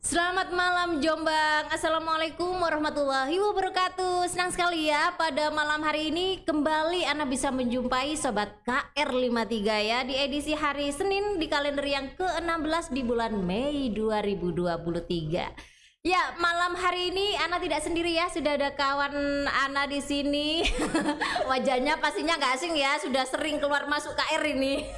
Selamat malam Jombang. Assalamualaikum warahmatullahi wabarakatuh. Senang sekali ya pada malam hari ini Kembali Anda bisa menjumpai Sobat KR53 ya Di edisi hari Senin di kalender yang ke-16 di bulan Mei 2023 Ya, malam hari ini Ana tidak sendiri ya, sudah ada kawan Ana di sini. Wajahnya pastinya nggak asing ya, sudah sering keluar masuk KR ini.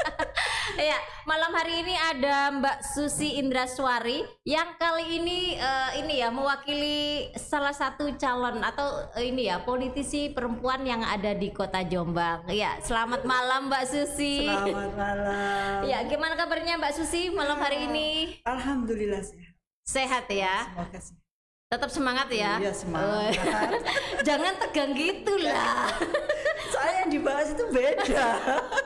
ya, malam hari ini ada Mbak Susi Indraswari yang kali ini uh, ini ya mewakili salah satu calon atau uh, ini ya politisi perempuan yang ada di Kota Jombang. Ya, selamat malam Mbak Susi. Selamat malam. Ya, gimana kabarnya Mbak Susi malam hari ini? Alhamdulillah sehat. Sehat ya. Semoga sih. Tetap semangat ya. Iya semangat. Jangan tegang gitu lah. Saya yang dibahas itu beda.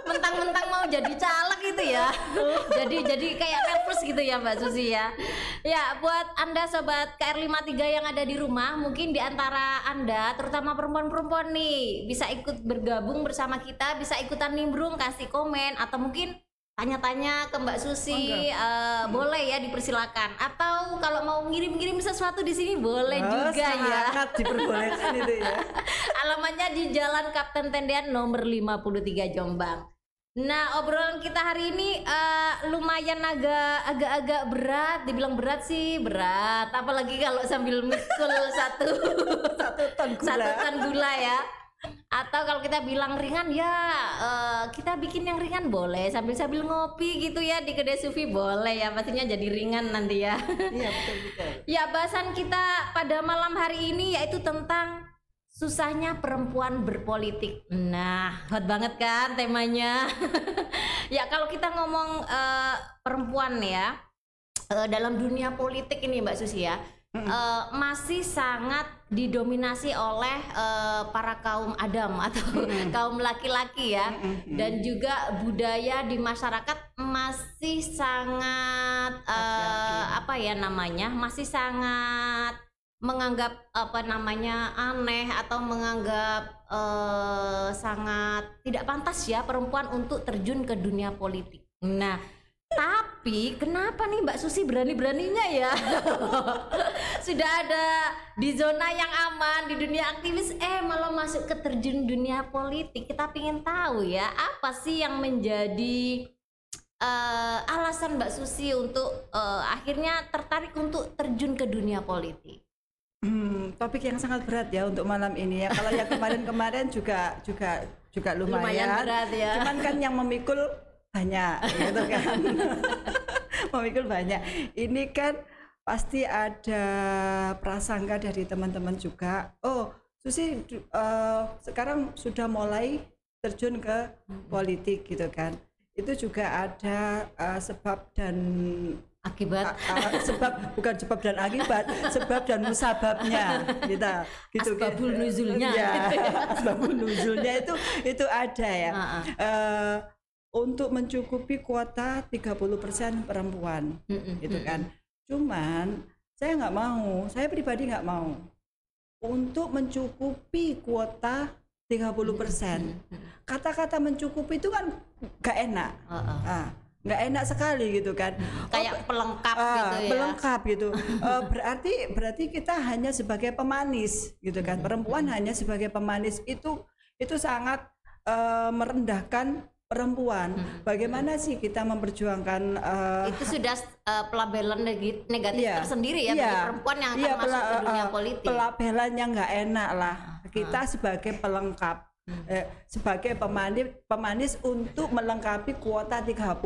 Mentang-mentang mau jadi caleg gitu ya. jadi jadi kayak nervous gitu ya Mbak Susi ya. Ya buat anda sobat KR53 yang ada di rumah, mungkin di antara anda, terutama perempuan-perempuan nih, bisa ikut bergabung bersama kita, bisa ikutan nimbrung, kasih komen atau mungkin tanya-tanya ke Mbak Susi oh, uh, hmm. boleh ya dipersilakan. Atau kalau mau ngirim-ngirim sesuatu di sini boleh oh, juga ya. diperbolehkan itu ya. Alamatnya di Jalan Kapten Tendean nomor 53 Jombang. Nah obrolan kita hari ini uh, lumayan agak agak-agak berat, dibilang berat sih berat, apalagi kalau sambil mikul satu satu ton gula, satu ton gula ya atau kalau kita bilang ringan ya uh, kita bikin yang ringan boleh sambil sambil ngopi gitu ya di kedai sufi boleh ya pastinya jadi ringan nanti ya. Iya betul betul. Ya bahasan kita pada malam hari ini yaitu tentang susahnya perempuan berpolitik. Nah hot banget kan temanya? Ya kalau kita ngomong uh, perempuan ya uh, dalam dunia politik ini mbak Susi ya uh, masih sangat didominasi oleh uh, para kaum Adam atau kaum laki-laki ya. Dan juga budaya di masyarakat masih sangat uh, apa ya namanya masih sangat menganggap apa namanya aneh atau menganggap uh, sangat tidak pantas ya perempuan untuk terjun ke dunia politik. Nah, tapi kenapa nih Mbak Susi berani-beraninya ya? Sudah ada di zona yang aman di dunia aktivis, eh malah masuk ke terjun dunia politik. Kita ingin tahu ya, apa sih yang menjadi uh, alasan Mbak Susi untuk uh, akhirnya tertarik untuk terjun ke dunia politik? Hmm, topik yang sangat berat ya untuk malam ini ya. Kalau yang kemarin-kemarin juga juga juga lumayan. lumayan berat ya. Cuman kan yang memikul banyak gitu kan. Memikul banyak. Ini kan pasti ada prasangka dari teman-teman juga. Oh Susi uh, sekarang sudah mulai terjun ke politik gitu kan. Itu juga ada uh, sebab dan akibat. Uh, uh, sebab bukan sebab dan akibat sebab dan musababnya kita gitu asbabul kan. nuzulnya. Ya, asbabul nuzulnya itu itu ada ya. Uh -uh. Uh, untuk mencukupi kuota 30% perempuan mm gitu kan. Cuman saya nggak mau saya pribadi nggak mau. Untuk mencukupi kuota 30% persen. Kata-kata mencukupi itu kan nggak enak. Uh -uh. Ah, nggak enak sekali gitu kan. Kayak oh, pelengkap uh, gitu ya. pelengkap gitu. Uh, berarti berarti kita hanya sebagai pemanis gitu kan. Perempuan hanya sebagai pemanis itu itu sangat uh, merendahkan perempuan. Hmm. Bagaimana sih kita memperjuangkan uh, itu sudah uh, pelabelan negatif iya, tersendiri ya iya, bagi perempuan yang akan iya, masuk ke dunia uh, politik. Pelabelan yang nggak enak lah. Kita uh. sebagai pelengkap hmm. eh, sebagai pemanis pemanis untuk melengkapi kuota 30. Uh,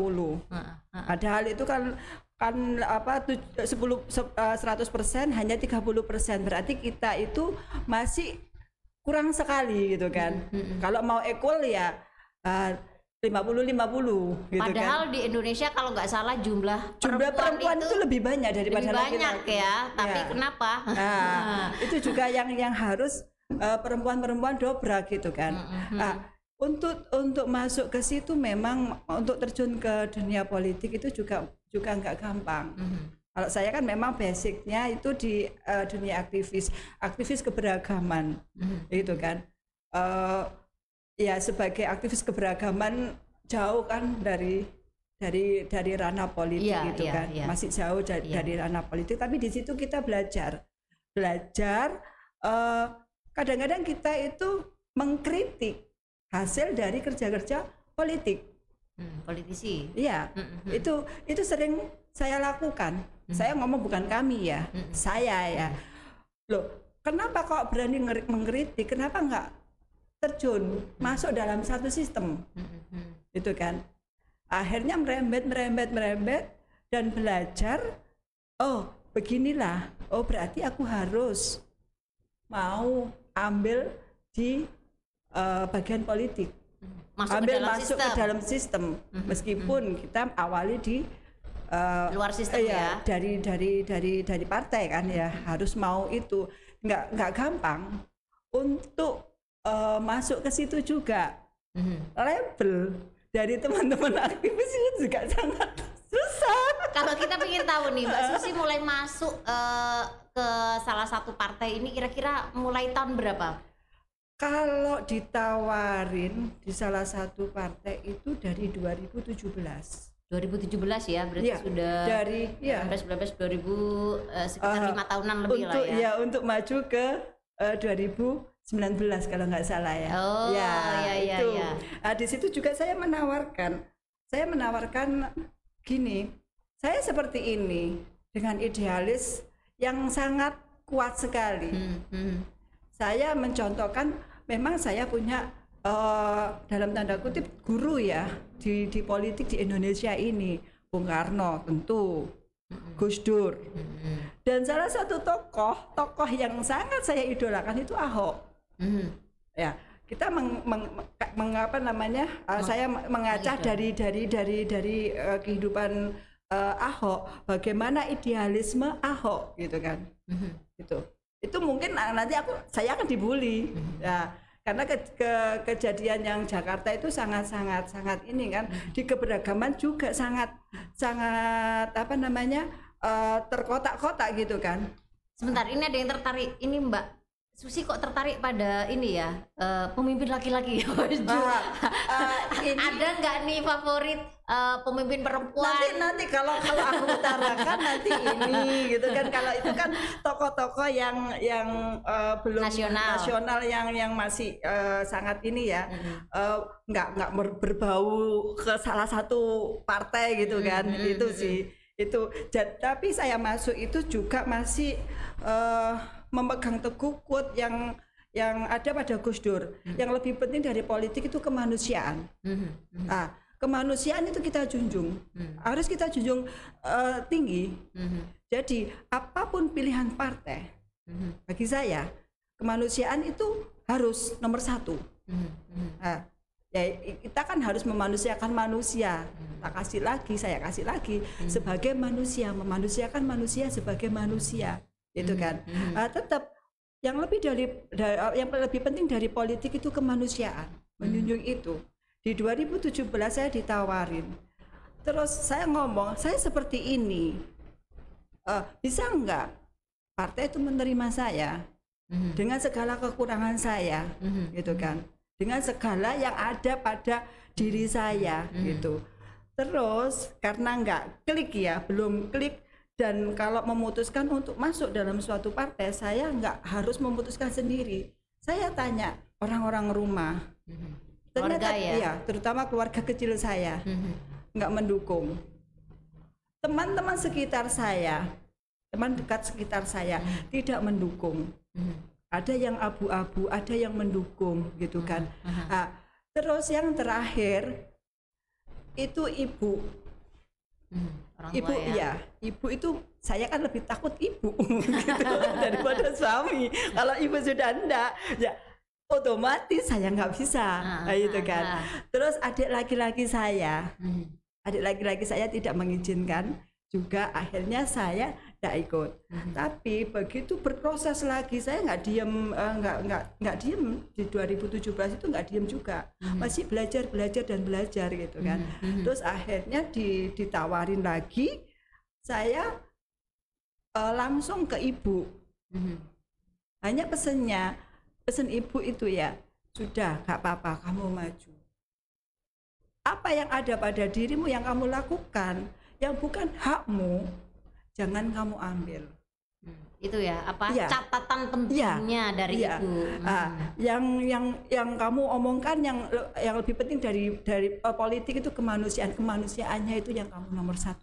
uh. Padahal itu kan kan apa 10 100% hanya 30% berarti kita itu masih kurang sekali gitu kan. Hmm, hmm, hmm. Kalau mau equal ya uh, 50 50 gitu Padahal kan. di Indonesia kalau nggak salah jumlah jumlah perempuan, perempuan itu, itu lebih banyak daripada lebih banyak laki-laki. ya, tapi ya. kenapa? Nah, itu juga yang yang harus uh, perempuan-perempuan dobrak gitu kan. Mm -hmm. nah, untuk untuk masuk ke situ memang untuk terjun ke dunia politik itu juga juga nggak gampang. Kalau saya kan memang basicnya itu di uh, dunia aktivis, aktivis keberagaman, gitu kan. Uh, ya sebagai aktivis keberagaman jauh kan dari dari dari ranah politik Iya, gitu iya, kan iya. masih jauh da- Iya. dari ranah politik tapi di situ kita belajar belajar eh, kadang-kadang kita itu mengkritik hasil dari kerja-kerja politik Hmm, politisi. iya Hmm, hmm, hmm. itu itu sering saya lakukan saya ngomong bukan kami ya Hmm. saya ya loh kenapa kok berani mengkritik kenapa nggak terjun masuk dalam satu sistem. Hmm, hmm, hmm. itu kan. Akhirnya merembet merembet merembet dan belajar oh beginilah. Oh berarti aku harus mau ambil di eh, bagian politik. Masuk ambil ke dalam masuk sistem. ke dalam sistem. Meskipun kita awali di eh, Luar sistem iya, ya. dari dari dari dari partai kan ya. Harus mau itu. Nggak nggak gampang. Untuk eh, masuk ke situ juga Hmm. label dari teman-teman aktivis itu juga sangat susah Kalau kita ingin tahu nih, Mbak Susi mulai masuk eh, ke salah satu partai ini kira-kira mulai tahun berapa? kalau ditawarin di salah satu partai itu dari 2017 2017 ya, berarti Iya, sudah dari ya 19 19 2000 eh, sekitar Eh, lima tahunan lebih untuk lah ya. ya untuk maju ke 2019 kalau nggak salah ya. Oh, ya, iya, iya, itu. iya. Ah, di situ juga saya menawarkan, saya menawarkan gini, saya seperti ini dengan idealis yang sangat kuat sekali. Hmm, hmm. Saya mencontohkan, memang saya punya eh, dalam tanda kutip guru ya di di politik di Indonesia ini, Bung Karno tentu, Gus Dur. Hmm, Dan salah satu tokoh, tokoh yang sangat saya idolakan itu Ahok. Hmm. Ya, kita meng, meng- meng- mengapa namanya? uh, saya meng- mengacah dari dari dari dari uh, kehidupan uh, Ahok, bagaimana idealisme Ahok gitu kan. Mhm. Itu. Itu mungkin nanti aku saya akan dibully. Ya, karena ke, ke- kejadian yang Jakarta itu sangat sangat sangat ini kan di keberagaman juga sangat sangat apa namanya? uh, terkotak-kotak gitu kan. Sebentar, ini ada yang tertarik. Ini Mbak Susi kok tertarik pada ini ya eh, pemimpin laki-laki? Ah, ah, ini- ada nggak nih favorit eh, pemimpin perempuan? nanti nanti kalau kalau aku utarakan nanti ini gitu kan kalau itu kan tokoh-tokoh yang yang eh, belum Nasional. nasional yang yang masih eh, sangat ini ya Mhm. eh, nggak nggak ber- berbau ke salah satu partai gitu kan Mhm, itu sih itu tapi saya masuk itu juga masih eh, memegang teguh quote yang yang ada pada Gus Dur. Yang lebih penting dari politik itu kemanusiaan. Mhm, mhm, Nah, kemanusiaan itu kita junjung, Hmm. harus kita junjung eh, tinggi. mhm, Jadi apa pun pilihan partai, mhm, bagi saya kemanusiaan itu harus nomor satu. mhm. Nah, ya kita kan harus memanusiakan manusia. Tak kasih lagi, saya kasih lagi. Sebagai manusia, memanusiakan manusia sebagai manusia, gitu kan. Ah, tetap yang lebih dari, da- yang lebih penting dari politik itu kemanusiaan, menjunjung itu. Di 2017 saya ditawarin, terus saya ngomong, saya seperti ini, Eh, bisa nggak partai itu menerima saya Mhm. dengan segala kekurangan saya? Mhm. gitu kan dengan segala yang ada pada diri saya gitu terus karena nggak klik ya belum klik dan kalau memutuskan untuk masuk dalam suatu partai saya nggak harus memutuskan sendiri. Saya tanya orang-orang rumah. Mhm. ternyata Keluarga ya? iya terutama keluarga kecil saya. Mhm. nggak mendukung. Teman-teman sekitar saya teman dekat sekitar saya tidak mendukung. Ada yang abu-abu, ada yang mendukung gitu kan. Ah, terus yang terakhir itu ibu, Mhm. Orang ibu tua ya. iya, ibu itu saya kan lebih takut ibu gitu daripada suami. Kalau ibu sudah enggak, ya otomatis saya nggak bisa, Ah, Nah, gitu ah, kan. ah. Terus adik laki-laki saya, Mhm. adik laki-laki saya tidak mengizinkan juga akhirnya saya tidak ikut. Mhm. tapi begitu berproses lagi saya nggak diem eh, nggak nggak nggak diem. Di 2017 itu nggak diem juga. Masih belajar belajar dan belajar gitu kan. Mhm. terus akhirnya di, ditawarin lagi saya eh, langsung ke ibu. Mhm. hanya pesennya pesen ibu itu ya sudah nggak apa-apa kamu maju. Apa yang ada pada dirimu yang kamu lakukan yang bukan hakmu jangan kamu ambil Hmm, itu ya apa Iya. catatan pentingnya dari Iya. itu Ah, Hmm. yang yang yang kamu omongkan yang yang lebih penting dari dari eh, politik itu kemanusiaan kemanusiaannya itu yang kamu nomor satu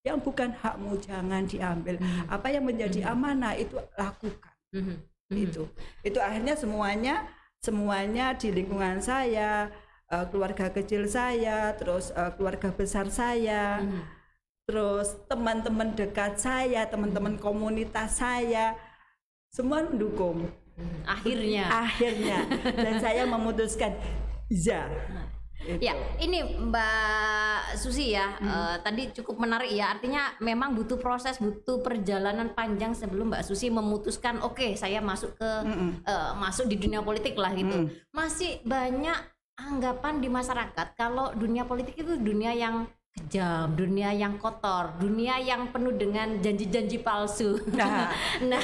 yang bukan hakmu jangan diambil Hmm. apa yang menjadi amanah itu lakukan Mhm. Mhm. itu itu akhirnya semuanya semuanya di lingkungan saya eh, keluarga kecil saya terus eh, keluarga besar saya Mhm. Terus teman-teman dekat saya teman-teman komunitas saya semua mendukung akhirnya akhirnya dan saya memutuskan iya Ya, ini Mbak Susi ya, Hmm. eh, tadi cukup menarik ya. Artinya memang butuh proses, butuh perjalanan panjang sebelum Mbak Susi memutuskan, oke, saya masuk ke Mm-mm. eh, masuk di dunia politik lah gitu. Mm. Masih banyak anggapan di masyarakat kalau dunia politik itu dunia yang kejam, dunia yang kotor, dunia yang penuh dengan janji-janji palsu. Nah, nah,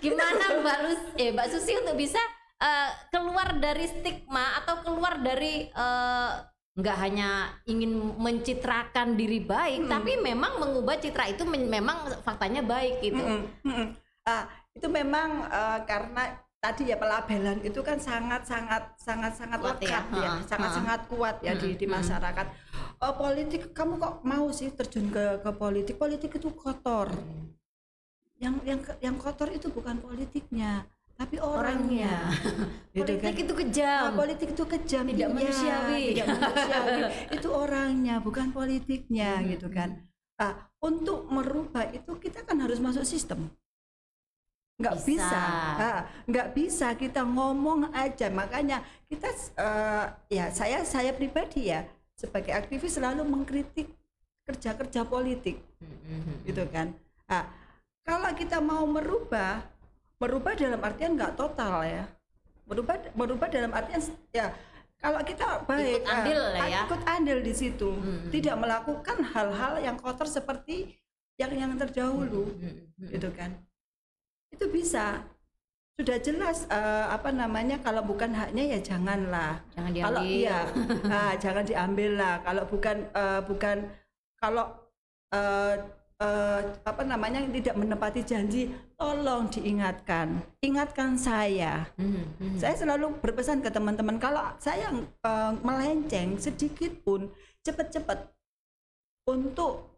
gimana Mbak Lus, eh Mbak Susi untuk bisa eh, keluar dari stigma atau keluar dari eh, nggak hanya ingin mencitrakan diri baik, tapi memang mengubah citra itu memang faktanya baik gitu. Mm-mm, mm-mm. Ah, itu memang eh, karena tadi ya pelabelan itu kan sangat sangat sangat sangat Kuat ya, lekat ya, ha, sangat ha. sangat kuat ya di di masyarakat. Oh, politik kamu kok mau sih terjun ke ke politik? Politik itu kotor. Yang yang yang kotor itu bukan politiknya, tapi orangnya. Gitu Politik kan? itu kejam. politik itu kejam Tidak iya, manusiawi. tidak manusiawi. itu orangnya bukan politiknya Hmm, gitu kan nah, untuk merubah itu kita kan harus masuk sistem nggak Bisa. bisa, Ah, nggak bisa kita ngomong aja. Makanya kita eh, ya saya saya pribadi ya sebagai aktivis selalu mengkritik kerja kerja politik gitu kan. Nah, kalau kita mau merubah merubah dalam artian nggak total ya. Merubah merubah dalam artian ya kalau kita baik Ikut andil ah, lah ya. ikut andil di situ. Hmm. tidak melakukan hal-hal yang kotor seperti yang yang terdahulu. Hmm. gitu kan itu bisa. Sudah jelas eh, apa namanya kalau bukan haknya ya janganlah. Jangan kalau diambil. iya ah, jangan diambil lah. Kalau bukan eh, bukan kalau eh, eh, apa namanya tidak menepati janji tolong diingatkan. Ingatkan saya. Mhm, mhm. saya selalu berpesan ke teman-teman kalau saya eh, melenceng sedikit pun cepat-cepat untuk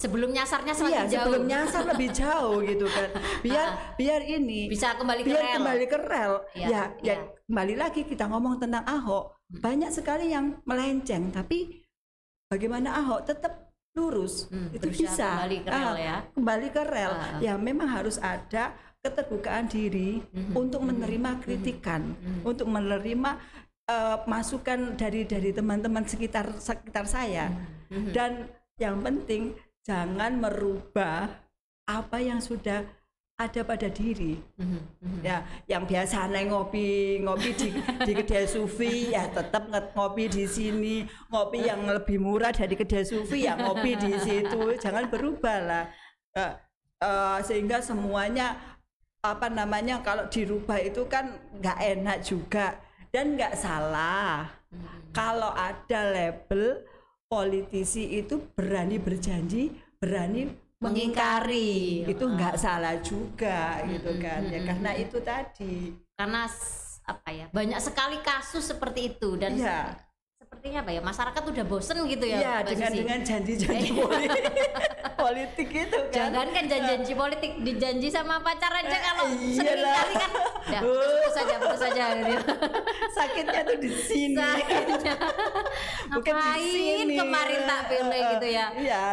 Sebelum nyasarnya semakin iya jauh. sebelum nyasar lebih jauh gitu kan. Biar biar ini bisa kembali ke biar rel. kembali ke rel. Iya, ya ya iya. kembali lagi kita ngomong tentang Ahok. Banyak sekali yang melenceng tapi bagaimana Ahok tetap lurus. Hmm, itu bisa. kembali ke rel Ah, ya. kembali ke rel. Ah. ya memang harus ada keterbukaan diri Mhm, untuk menerima kritikan untuk menerima eh, masukan dari dari teman-teman sekitar sekitar saya. Dan yang penting jangan merubah apa yang sudah ada pada diri. Mhm, mhm. ya yang biasa naik ngopi ngopi di di kedai sufi ya tetap ngopi di sini. Ngopi yang lebih murah dari kedai sufi ya ngopi di situ. Jangan berubah lah. Eh, eh, sehingga semuanya apa namanya kalau dirubah itu kan nggak enak juga. Dan nggak salah. Kalau ada label politisi itu berani berjanji berani mengingkari. Itu nggak salah juga gitu kan. Ya karena itu tadi. Karena apa ya banyak sekali kasus seperti itu dan Iya. Sepertinya apa ya masyarakat udah bosen gitu ya ya Mbak dengan dengan janji-janji politik politik itu kan jangan kan janji-janji politik dijanji sama pacar aja Eh, kalau iyalah. sering kali kan Uh. putus saja putus saja gitu. sakitnya tuh di sini Sakitnya. Bukan di sini. kemarin tak pilih gitu ya Iya, Eh, iya.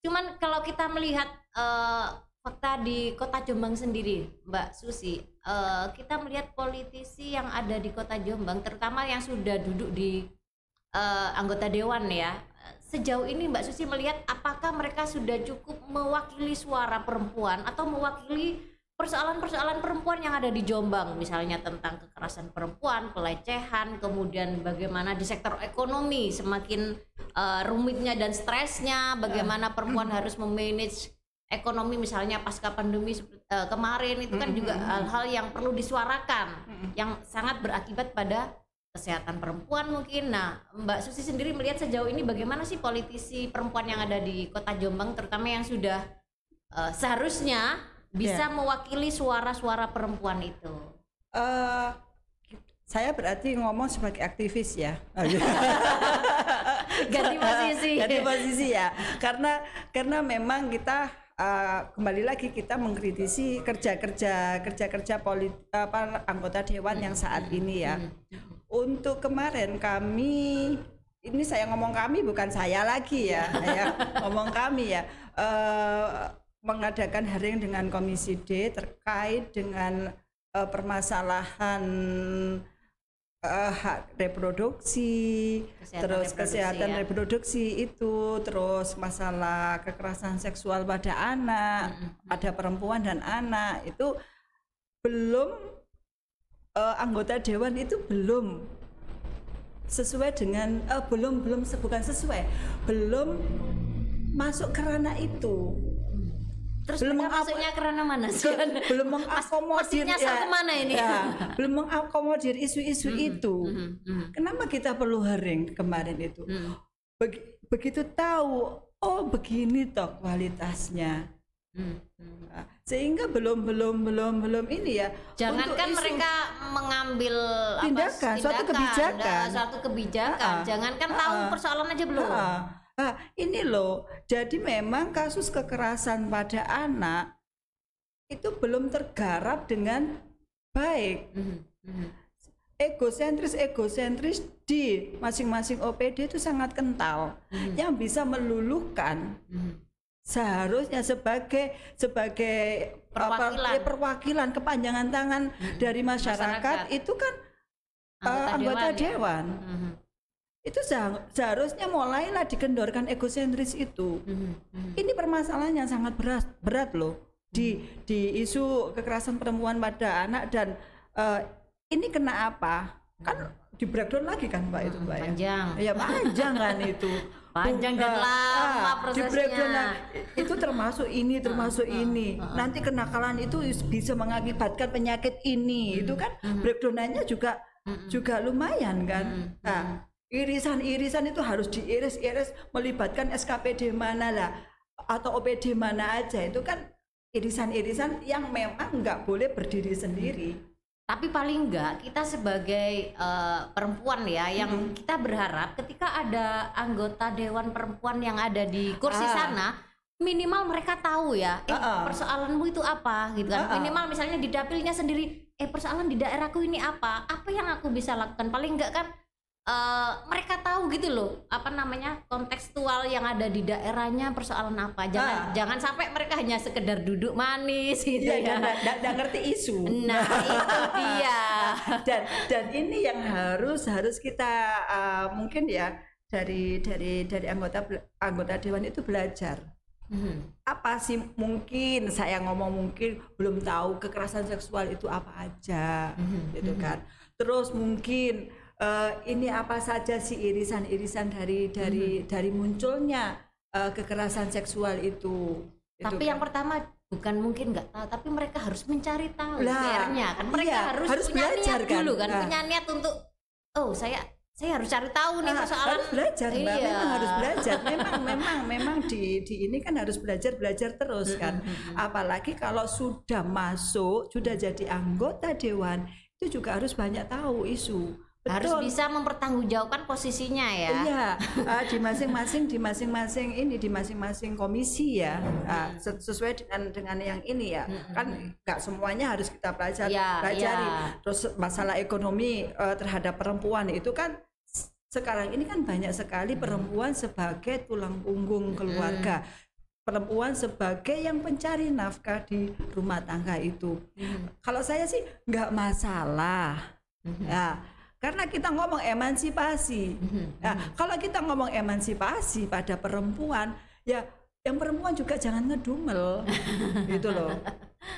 cuman kalau kita melihat eh, fakta di kota Jombang sendiri Mbak Susi. Eh, kita melihat politisi yang ada di kota Jombang terutama yang sudah duduk di eh, anggota dewan ya. Sejauh ini Mbak Susi melihat apakah mereka sudah cukup mewakili suara perempuan atau mewakili persoalan-persoalan perempuan yang ada di Jombang? Misalnya tentang kekerasan perempuan, pelecehan, kemudian bagaimana di sektor ekonomi semakin eh, rumitnya dan stresnya, bagaimana perempuan harus memanage ekonomi misalnya pasca pandemi eh, kemarin itu kan juga hal-hal yang perlu disuarakan yang sangat berakibat pada kesehatan perempuan mungkin. Nah, Mbak Susi sendiri melihat sejauh ini bagaimana sih politisi perempuan yang ada di Kota Jombang terutama yang sudah uh, seharusnya bisa yeah. mewakili suara-suara perempuan itu? Uh, saya berarti ngomong sebagai aktivis ya. Ganti posisi. Ganti posisi ya. Karena karena memang kita uh, kembali lagi kita mengkritisi kerja-kerja kerja-kerja politik apa anggota dewan yang saat ini ya. Untuk kemarin kami ini saya ngomong kami bukan saya lagi ya, ya ngomong kami ya. Uh, mengadakan hearing dengan Komisi D terkait dengan uh, permasalahan uh, hak reproduksi, kesehatan terus reproduksi, kesehatan ya. reproduksi itu, terus masalah kekerasan seksual pada anak, mm -hmm. pada perempuan dan anak itu belum uh, anggota dewan itu belum sesuai dengan uh, belum belum bukan sesuai, belum masuk ke ranah itu Terus belum maksudnya karena mana sih? belum mengakomodir ya, ke mana ini? Ya, belum mengakomodir isu-isu hmm, itu. Hmm, hmm, Kenapa kita perlu hearing kemarin itu? Hmm. Beg begitu tahu, oh begini toh kualitasnya. Hmm. Sehingga belum belum belum belum ini ya. Jangankan mereka mengambil tindakan, apa, tindakan suatu kebijakan, suatu kebijakan. Jangankan tahu persoalan aja belum. Nah, ini loh, jadi memang kasus kekerasan pada anak itu belum tergarap dengan baik. Mm -hmm. Egosentris egosentris di masing-masing OPD itu sangat kental, mm -hmm. yang bisa meluluhkan. Mm -hmm. Seharusnya sebagai sebagai perwakilan, apa, perwakilan kepanjangan tangan -hmm. dari masyarakat, masyarakat itu kan anggota, uh, anggota dewan. Ya? dewan. Ya? Mm -hmm itu seharusnya mulailah dikendorkan egosentris itu. Mm-hmm. Ini permasalahan yang sangat berat berat loh di di isu kekerasan perempuan pada anak dan uh, ini kena apa? Kan di breakdown lagi kan Mbak itu Mbak panjang. ya? Ya panjang kan itu. Panjang dan lama ah, prosesnya. Di breakdown itu termasuk ini termasuk uh, ini. Uh, uh. Nanti kenakalan itu bisa mengakibatkan penyakit ini. Itu kan breakdownannya juga juga lumayan kan. Nah, irisan-irisan itu harus diiris-iris melibatkan SKPD mana lah atau OPD mana aja itu kan irisan-irisan yang memang nggak boleh berdiri sendiri tapi paling enggak kita sebagai uh, perempuan ya yang hmm. kita berharap ketika ada anggota dewan perempuan yang ada di kursi ah. sana minimal mereka tahu ya eh uh -uh. persoalanmu itu apa gitu kan uh -uh. minimal misalnya di dapilnya sendiri eh persoalan di daerahku ini apa apa yang aku bisa lakukan paling enggak kan uh, mereka tahu gitu loh apa namanya kontekstual yang ada di daerahnya persoalan apa jangan ah. jangan sampai mereka hanya sekedar duduk manis gitu ya, ya. Dan, ngerti isu nah itu dia dan dan ini yang harus harus kita uh, mungkin ya dari dari dari anggota anggota dewan itu belajar Hmm. Apa sih mungkin saya ngomong mungkin belum tahu kekerasan seksual itu apa aja, hmm. gitu kan. Terus mungkin uh, ini apa saja sih irisan-irisan dari dari hmm. dari munculnya uh, kekerasan seksual itu. Tapi itu yang kan. pertama bukan mungkin nggak tahu, tapi mereka harus mencari tahu nah, nya kan mereka iya, harus, harus punya belajar niat kan? dulu kan, nah. punya niat untuk oh saya saya harus cari tahu nih nah, persoalan harus belajar mbak iya. memang harus belajar memang memang memang di di ini kan harus belajar belajar terus kan apalagi kalau sudah masuk sudah jadi anggota dewan itu juga harus banyak tahu isu Betul. harus bisa mempertanggungjawabkan posisinya ya. Iya, uh, di masing-masing di masing-masing ini di masing-masing komisi ya, uh, sesuai dengan dengan yang ini ya. Kan nggak semuanya harus kita pelajari. Ya, pelajari. Ya. Terus masalah ekonomi uh, terhadap perempuan itu kan sekarang ini kan banyak sekali perempuan sebagai tulang punggung keluarga. Perempuan sebagai yang pencari nafkah di rumah tangga itu. Kalau saya sih nggak masalah. Ya, karena kita ngomong emansipasi. Nah, kalau kita ngomong emansipasi pada perempuan, ya yang perempuan juga jangan ngedumel, gitu loh.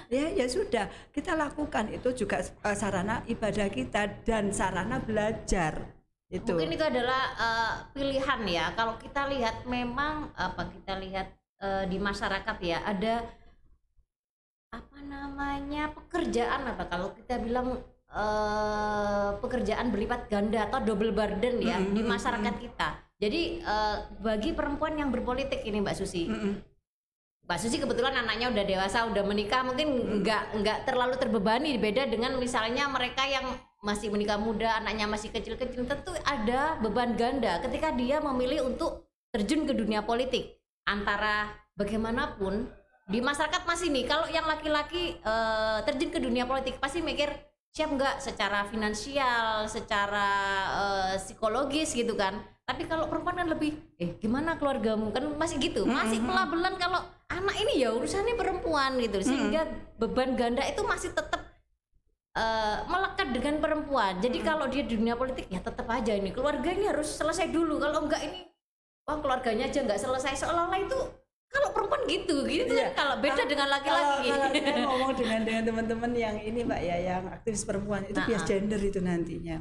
Ya, ya sudah, kita lakukan itu juga uh, sarana ibadah kita dan sarana belajar. Itu. Mungkin itu adalah uh, pilihan ya. Kalau kita lihat memang apa kita lihat uh, di masyarakat ya ada apa namanya pekerjaan apa kalau kita bilang eh, pekerjaan berlipat ganda atau double burden ya Mm-mm, di masyarakat kita. Jadi eh, bagi perempuan yang berpolitik ini Mbak Susi, Mm-mm. Mbak Susi kebetulan anaknya udah dewasa, udah menikah, mungkin nggak nggak terlalu terbebani. Beda dengan misalnya mereka yang masih menikah muda, anaknya masih kecil-kecil, tentu ada beban ganda ketika dia memilih untuk terjun ke dunia politik. Antara bagaimanapun di masyarakat masih nih, kalau yang laki-laki eh, terjun ke dunia politik pasti mikir siap nggak secara finansial, secara eh, psikologis gitu kan. Tapi kalau perempuan kan lebih, eh gimana keluargamu? Kan masih gitu, masih pelabelan kalau anak ini ya urusannya perempuan gitu, sehingga beban ganda itu masih tetap eh, melekat dengan perempuan. Jadi kalau dia di dunia politik ya tetap aja ini. Keluarga ini harus selesai dulu. Kalau enggak ini, wah keluarganya aja nggak selesai. Seolah-olah itu kalau perempuan gitu, gitu Iya. kan. Kalau beda Kalau- dengan laki-laki. kalau saya ngomong dengan dengan teman-teman yang ini mbak ya, yang aktivis perempuan itu Nah, bias gender itu nantinya.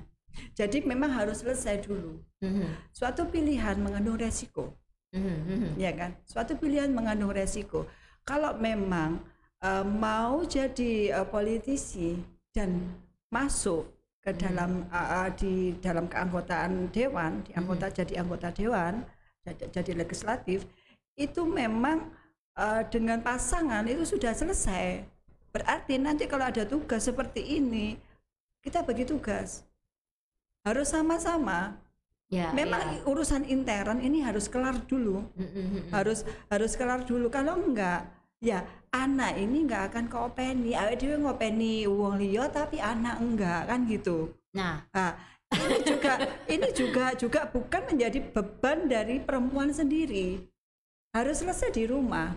Jadi memang harus selesai dulu. Mhm, Suatu pilihan mengandung resiko. mhm, mhm. ya kan suatu pilihan mengandung resiko kalau memang eh, mau jadi eh, politisi dan masuk ke dalam eh, eh, di dalam keanggotaan dewan di anggota jadi anggota dewan jadi, jadi legislatif itu memang eh, dengan pasangan itu sudah selesai. Berarti nanti kalau ada tugas seperti ini kita bagi tugas. Harus sama-sama. Ya, memang ya. urusan intern ini harus kelar dulu. Harus harus kelar dulu. Kalau enggak ya anak ini enggak akan koopeni. Awake dhewe ngopeni wong liya tapi anak enggak kan gitu. Nah, nah, ini juga ini juga juga bukan menjadi beban dari perempuan sendiri harus selesai di rumah.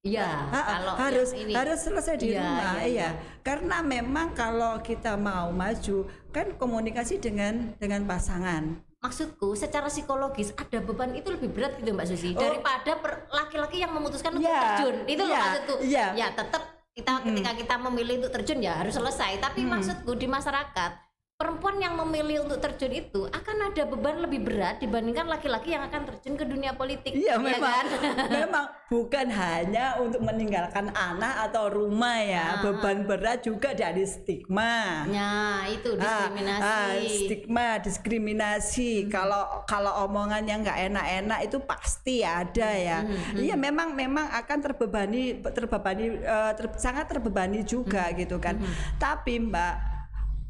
Iya Ha- kalau harus ini. harus selesai di Iya, rumah iya, iya. karena memang kalau kita mau maju kan komunikasi dengan dengan pasangan. Maksudku secara psikologis ada beban itu lebih berat gitu Mbak Susi Oh. daripada laki-laki yang memutuskan untuk Iya, terjun. Itu loh iya, maksudku. Iya. ya tetap kita ketika kita memilih untuk terjun ya harus selesai. Tapi maksudku di masyarakat perempuan yang memilih untuk terjun itu akan ada beban lebih berat dibandingkan laki-laki yang akan terjun ke dunia politik Iya ya memang, kan? memang bukan hanya untuk meninggalkan anak atau rumah ya, Ah. beban berat juga dari stigma. Nah, itu Ah, diskriminasi. ah, stigma, diskriminasi. Kalau kalau omongan yang nggak enak-enak itu pasti ada ya. Hmm, Iya memang memang akan terbebani terbebani eh, ter- sangat terbebani juga Hmm, gitu kan. Tapi Mbak,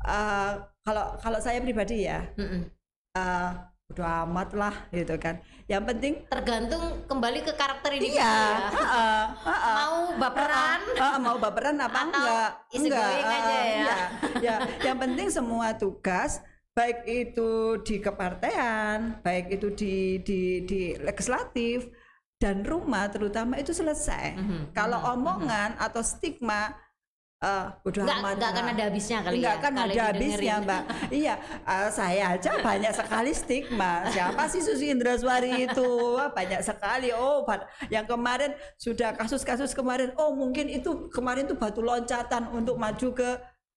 eh, kalau kalau saya pribadi ya, Mm-mm. eh, udah amat lah gitu kan. Yang penting Tergantung kembali ke karakter ini Iya, ya. heeh, heeh. Mau baperan Heeh, mau baperan apa Atau enggak? easy going aja ya. iya. ya, yang penting semua tugas baik itu di kepartean, baik itu di di di legislatif dan rumah terutama itu selesai. Mhm, Kalau omongan atau stigma eh udah nggak amat nggak akan ada habisnya kali Enggak ya kan kalau ada habisnya mbak. Iya eh, saya aja banyak sekali stigma. Siapa sih Susi Indraswari itu? Wah, Banyak sekali. Oh yang kemarin sudah kasus-kasus kemarin. Oh mungkin itu kemarin tuh batu loncatan untuk maju ke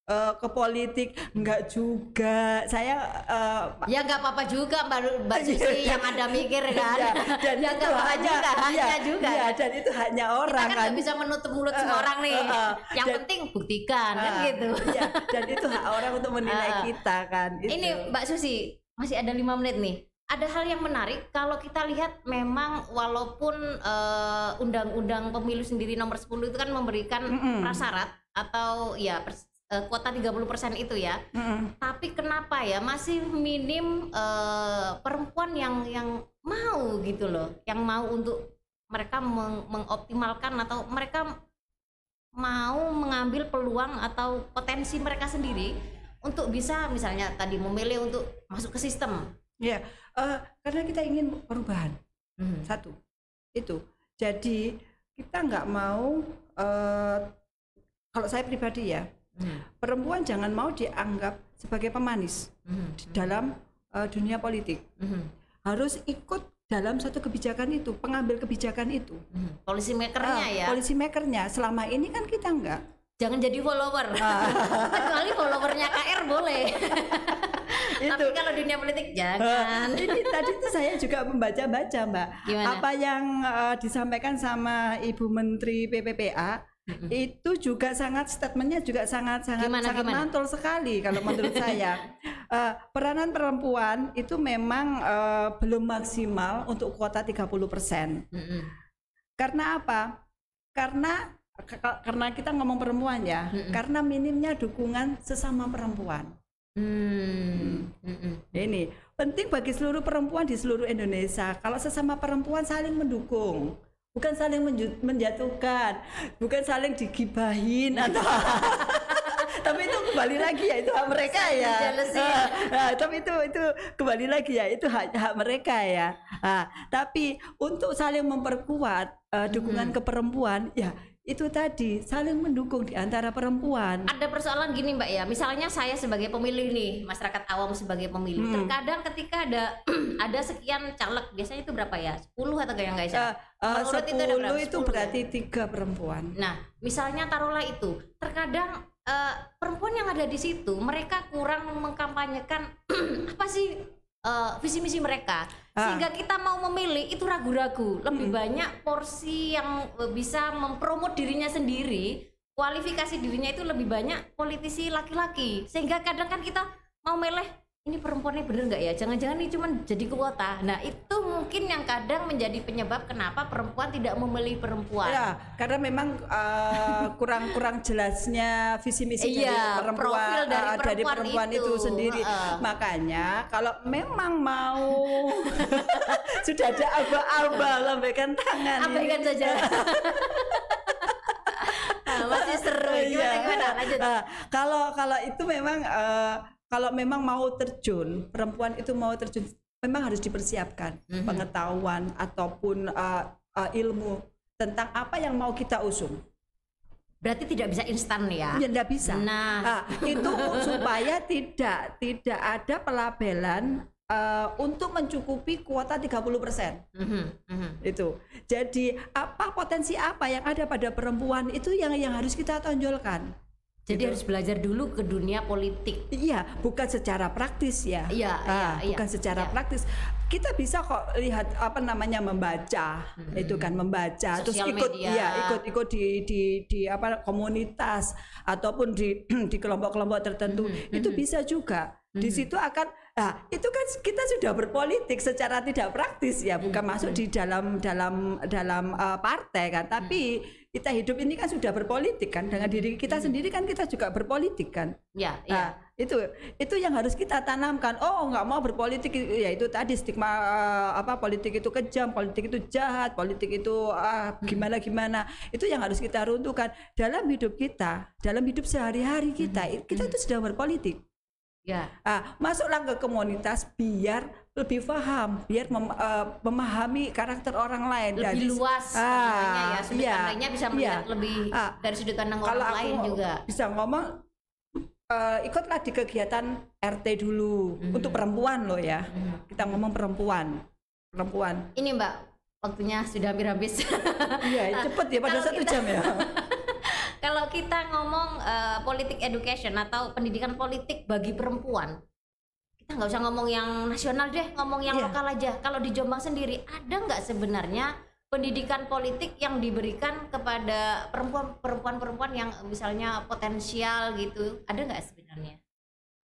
eh, ke politik? Enggak juga. Saya eh, ya nggak apa-apa juga mbak mbak Susi yang ada mikir kan. Iya, dan ya itu hanya, juga hanya iya, juga. iya, dan itu hanya kita orang kan. nggak bisa menutup mulut semua Eh, orang nih. eh, eh, yang dan- penting buktikan kan Ah, gitu. iya, dan itu hak orang untuk menilai Ah. kita kan itu. ini mbak Susi masih ada lima menit nih. Ada hal yang menarik kalau kita lihat memang walaupun eh, undang-undang pemilu sendiri nomor 10 itu kan memberikan Mm-mm. prasyarat atau ya pers- eh, kuota 30% itu ya Mm-mm. tapi kenapa ya masih minim eh, perempuan yang yang mau gitu loh yang mau untuk mereka meng- mengoptimalkan atau mereka mau mengambil peluang atau potensi mereka sendiri untuk bisa misalnya tadi memilih untuk masuk ke sistem Ya, eh, karena kita ingin perubahan Mhm. satu itu. Jadi kita nggak mau eh, kalau saya pribadi ya Mhm. perempuan jangan mau dianggap sebagai pemanis Mhm. di dalam eh, dunia politik. Mhm. Harus ikut dalam satu kebijakan itu, pengambil kebijakan itu. Mhm. policy makernya Ah, ya Polisi makernya selama ini kan kita nggak. jangan jadi follower Ah. kecuali followernya KR boleh tapi Itu. kalau dunia politik Ah, jangan ini tadi tuh saya juga membaca-baca mbak Gimana? apa yang eh, disampaikan sama ibu menteri PPPA mm-hmm. itu juga sangat statementnya juga sangat sangat gimana, sangat gimana? mantul sekali kalau menurut saya uh, peranan perempuan itu memang uh, belum maksimal untuk kuota 30% mm-hmm. karena apa karena karena kita ngomong perempuan ya mm-hmm. karena minimnya dukungan sesama perempuan Hmm. Ini penting bagi seluruh perempuan di seluruh Indonesia. Kalau sesama perempuan saling mendukung, bukan saling menjatuhkan, bukan saling digibahin atau tapi itu kembali lagi ya itu hak mereka ya. Nah, nah, tapi itu itu kembali lagi ya itu hak hak mereka ya. Nah, tapi untuk saling memperkuat uh, dukungan hmm. ke perempuan ya itu tadi saling mendukung di antara perempuan. Ada persoalan gini Mbak ya, misalnya saya sebagai pemilih nih, masyarakat awam sebagai pemilih, hmm. terkadang ketika ada ada sekian caleg, biasanya itu berapa ya? 10 atau kayak enggak ya? Uh, uh, 10 itu, ada berapa? itu berarti ya? tiga perempuan. Nah, misalnya taruhlah itu, terkadang uh, perempuan yang ada di situ mereka kurang mengkampanyekan apa sih uh, visi misi mereka. Sehingga kita mau memilih itu ragu-ragu. Lebih hmm. banyak porsi yang eh, bisa mempromot dirinya sendiri. Kualifikasi dirinya itu lebih banyak politisi laki-laki. Sehingga kadang kan kita mau milih ini perempuannya bener nggak ya? Jangan-jangan ini cuma jadi kuota. Nah itu mungkin yang kadang menjadi penyebab kenapa perempuan tidak memilih perempuan. Ya, karena memang kurang-kurang uh, jelasnya visi misi iya, dari perempuan, profil dari perempuan, uh, dari perempuan itu, itu sendiri. Uh. Makanya kalau memang mau sudah ada aba-aba lambaikan tangan. Abaikan saja. nah, masih seru. Gimana, iya. gimana? Lanjut. Uh, kalau kalau itu memang uh, kalau memang mau terjun perempuan itu mau terjun memang harus dipersiapkan mm-hmm. pengetahuan ataupun uh, uh, ilmu tentang apa yang mau kita usung berarti tidak bisa instan ya ya tidak bisa nah, nah itu supaya tidak tidak ada pelabelan uh, untuk mencukupi kuota 30% mm-hmm. Mm-hmm. itu jadi apa potensi apa yang ada pada perempuan itu yang yang harus kita tonjolkan jadi gitu. harus belajar dulu ke dunia politik. Iya, bukan secara praktis ya. Iya, ah, iya bukan iya, secara iya. praktis. Kita bisa kok lihat apa namanya membaca, hmm. itu kan membaca, Sosial terus ikut, media. iya ikut ikut di di di apa komunitas ataupun di di kelompok-kelompok tertentu, hmm. itu hmm. bisa juga. Di hmm. situ akan Nah, itu kan kita sudah berpolitik secara tidak praktis ya, bukan hmm. masuk di dalam dalam dalam uh, partai kan, tapi hmm kita hidup ini kan sudah berpolitik kan. Dengan diri kita hmm. sendiri kan kita juga berpolitik kan. Ya nah, ya. itu itu yang harus kita tanamkan. Oh nggak mau berpolitik ya itu tadi stigma uh, apa politik itu kejam politik itu jahat politik itu uh, gimana gimana. Itu yang harus kita runtuhkan. Dalam hidup kita dalam hidup sehari-hari kita hmm. kita itu sudah berpolitik Ya. Ah, masuklah ke komunitas biar lebih paham, biar mem, uh, memahami karakter orang lain. Lebih Jadi, luas ah, ya. Sudut iya, pandangnya bisa melihat iya. lebih ah, dari sudut pandang orang lain juga. Bisa ngomong uh, ikutlah di kegiatan RT dulu hmm. untuk perempuan loh ya. Hmm. Kita ngomong perempuan. Perempuan. Ini Mbak, waktunya sudah hampir habis. Iya, cepet ya pada satu jam ya. kalau kita ngomong uh, politik education atau pendidikan politik bagi perempuan kita nggak usah ngomong yang nasional deh ngomong yang yeah. lokal aja. Kalau di Jombang sendiri ada nggak sebenarnya pendidikan politik yang diberikan kepada perempuan perempuan perempuan yang misalnya potensial gitu? Ada nggak sebenarnya?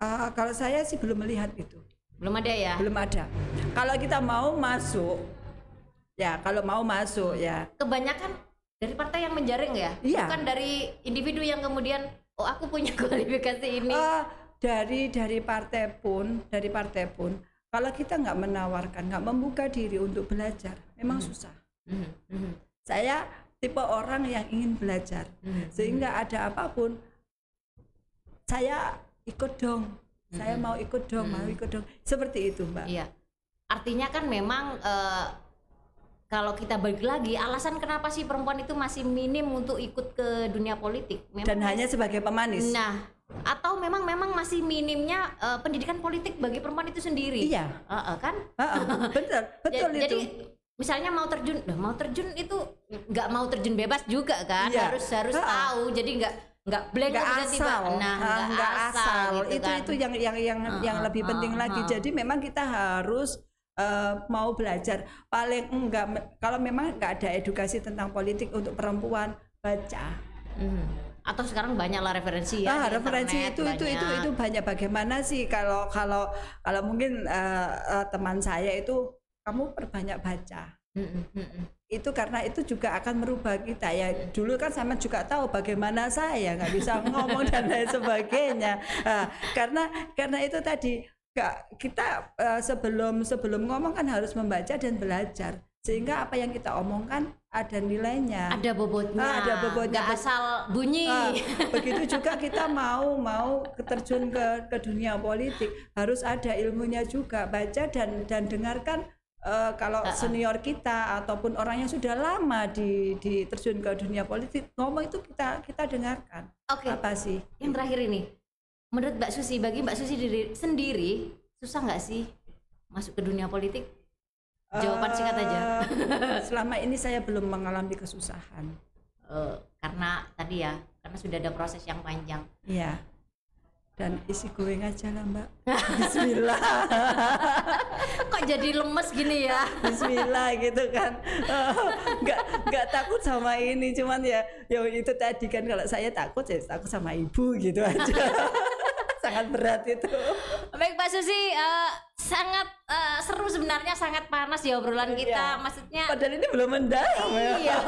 Uh, kalau saya sih belum melihat itu. Belum ada ya? Belum ada. Kalau kita mau masuk ya kalau mau masuk ya. Kebanyakan dari partai yang menjaring ya iya. bukan dari individu yang kemudian oh aku punya kualifikasi ini uh, dari dari partai pun dari partai pun kalau kita nggak menawarkan nggak membuka diri untuk belajar memang hmm. susah hmm. Hmm. saya tipe orang yang ingin belajar hmm. sehingga ada apa pun saya ikut dong hmm. saya mau ikut dong hmm. mau ikut dong seperti itu mbak iya artinya kan memang uh, kalau kita balik lagi alasan kenapa sih perempuan itu masih minim untuk ikut ke dunia politik? Memang dan hanya sebagai pemanis. Nah atau memang memang masih minimnya uh, pendidikan politik bagi perempuan itu sendiri? Iya. Uh, uh, kan? Uh, uh, betul betul jadi, itu. jadi misalnya mau terjun mau terjun itu nggak mau terjun bebas juga kan? Iya. harus harus uh, uh. tahu jadi nggak nggak blank nggak asal. Nah nggak asal, asal. gitu itu kan. itu yang yang yang uh, yang lebih uh, penting uh, lagi jadi memang kita harus uh, mau belajar paling enggak kalau memang enggak ada edukasi tentang politik untuk perempuan baca Mhm. Atau sekarang banyak lah referensi ya. ah di referensi internet, itu itu itu itu banyak bagaimana sih kalau kalau kalau mungkin eh, eh, teman saya itu kamu perbanyak baca Mhm, mhm. itu karena itu juga akan merubah kita ya dulu kan sama juga tahu bagaimana saya nggak bisa ngomong dan lain sebagainya Ah, karena karena itu tadi kita eh, sebelum sebelum ngomong kan harus membaca dan belajar sehingga apa yang kita omongkan ada nilainya Ada bobotnya. Ah, ada bobotnya. Nggak asal bunyi. Ah, begitu juga kita mau mau terjun ke ke dunia politik harus ada ilmunya juga baca dan dan dengarkan eh, kalau senior kita ataupun orang yang sudah lama di di terjun ke dunia politik ngomong itu kita kita dengarkan Oke. apa sih Yang terakhir ini, menurut Mbak Susi, bagi Mbak Susi diri- sendiri susah nggak sih masuk ke dunia politik? Jawaban singkat aja. Eh, selama ini saya belum mengalami kesusahan Eh, karena tadi ya, karena sudah ada proses yang panjang. Iya. Dan isi goreng aja lah mbak. Bismillah. Kok jadi lemes gini ya? Bismillah gitu kan Oh, nggak nggak takut sama ini cuman ya ya itu tadi kan kalau saya takut ya takut sama ibu gitu aja sangat berat itu Baik Mbak Susi, eh, sangat eh, seru sebenarnya, sangat panas ya obrolan kita. Iya. Maksudnya padahal ini belum mendalam ya iya.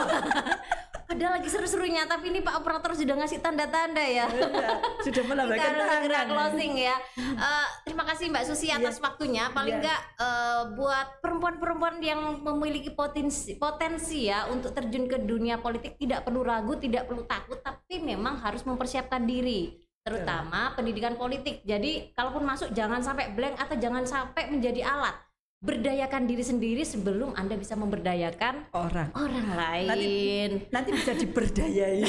Padahal lagi seru-serunya, tapi ini Pak operator sudah ngasih tanda-tanda ya. Iya, sudah Kita melambaikan tangan closing ya. Eh, terima kasih Mbak Susi atas waktunya. Paling Iya. enggak eh, buat perempuan-perempuan yang memiliki potensi potensi ya untuk terjun ke dunia politik tidak perlu ragu, tidak perlu takut, tapi memang harus mempersiapkan diri terutama pendidikan politik. Jadi kalaupun masuk jangan sampai blank atau jangan sampai menjadi alat. Berdayakan diri sendiri sebelum Anda bisa memberdayakan orang orang lain. nanti bisa diberdayai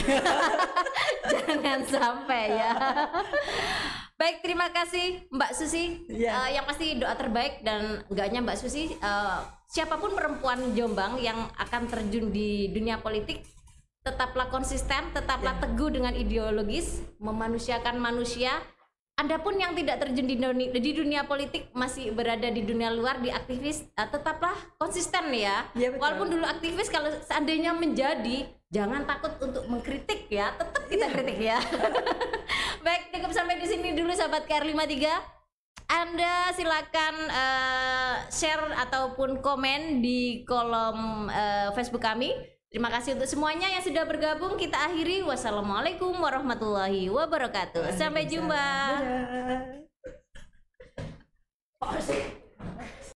Jangan sampai ya. Baik, terima kasih Mbak Susi. Iya. Eh, yang pasti doa terbaik dan enggaknya Mbak Susi, eh, siapa pun perempuan Jombang yang akan terjun di dunia politik, tetaplah konsisten, tetaplah Iya. teguh dengan ideologis, memanusiakan manusia. Anda pun yang tidak terjun di dunia, di dunia politik masih berada di dunia luar di aktivis, eh, tetaplah konsisten ya. Iya, betul. Walaupun dulu aktivis kalau seandainya menjadi, jangan takut untuk mengkritik ya, tetap kita Iya. kritik ya. Baik, cukup sampai di sini dulu sahabat KR53. Anda silakan eh, share ataupun komen di kolom eh, Facebook kami. Terima kasih untuk semuanya yang sudah bergabung. Kita akhiri. Wassalamualaikum warahmatullahi wabarakatuh. Sampai jumpa. Dadah.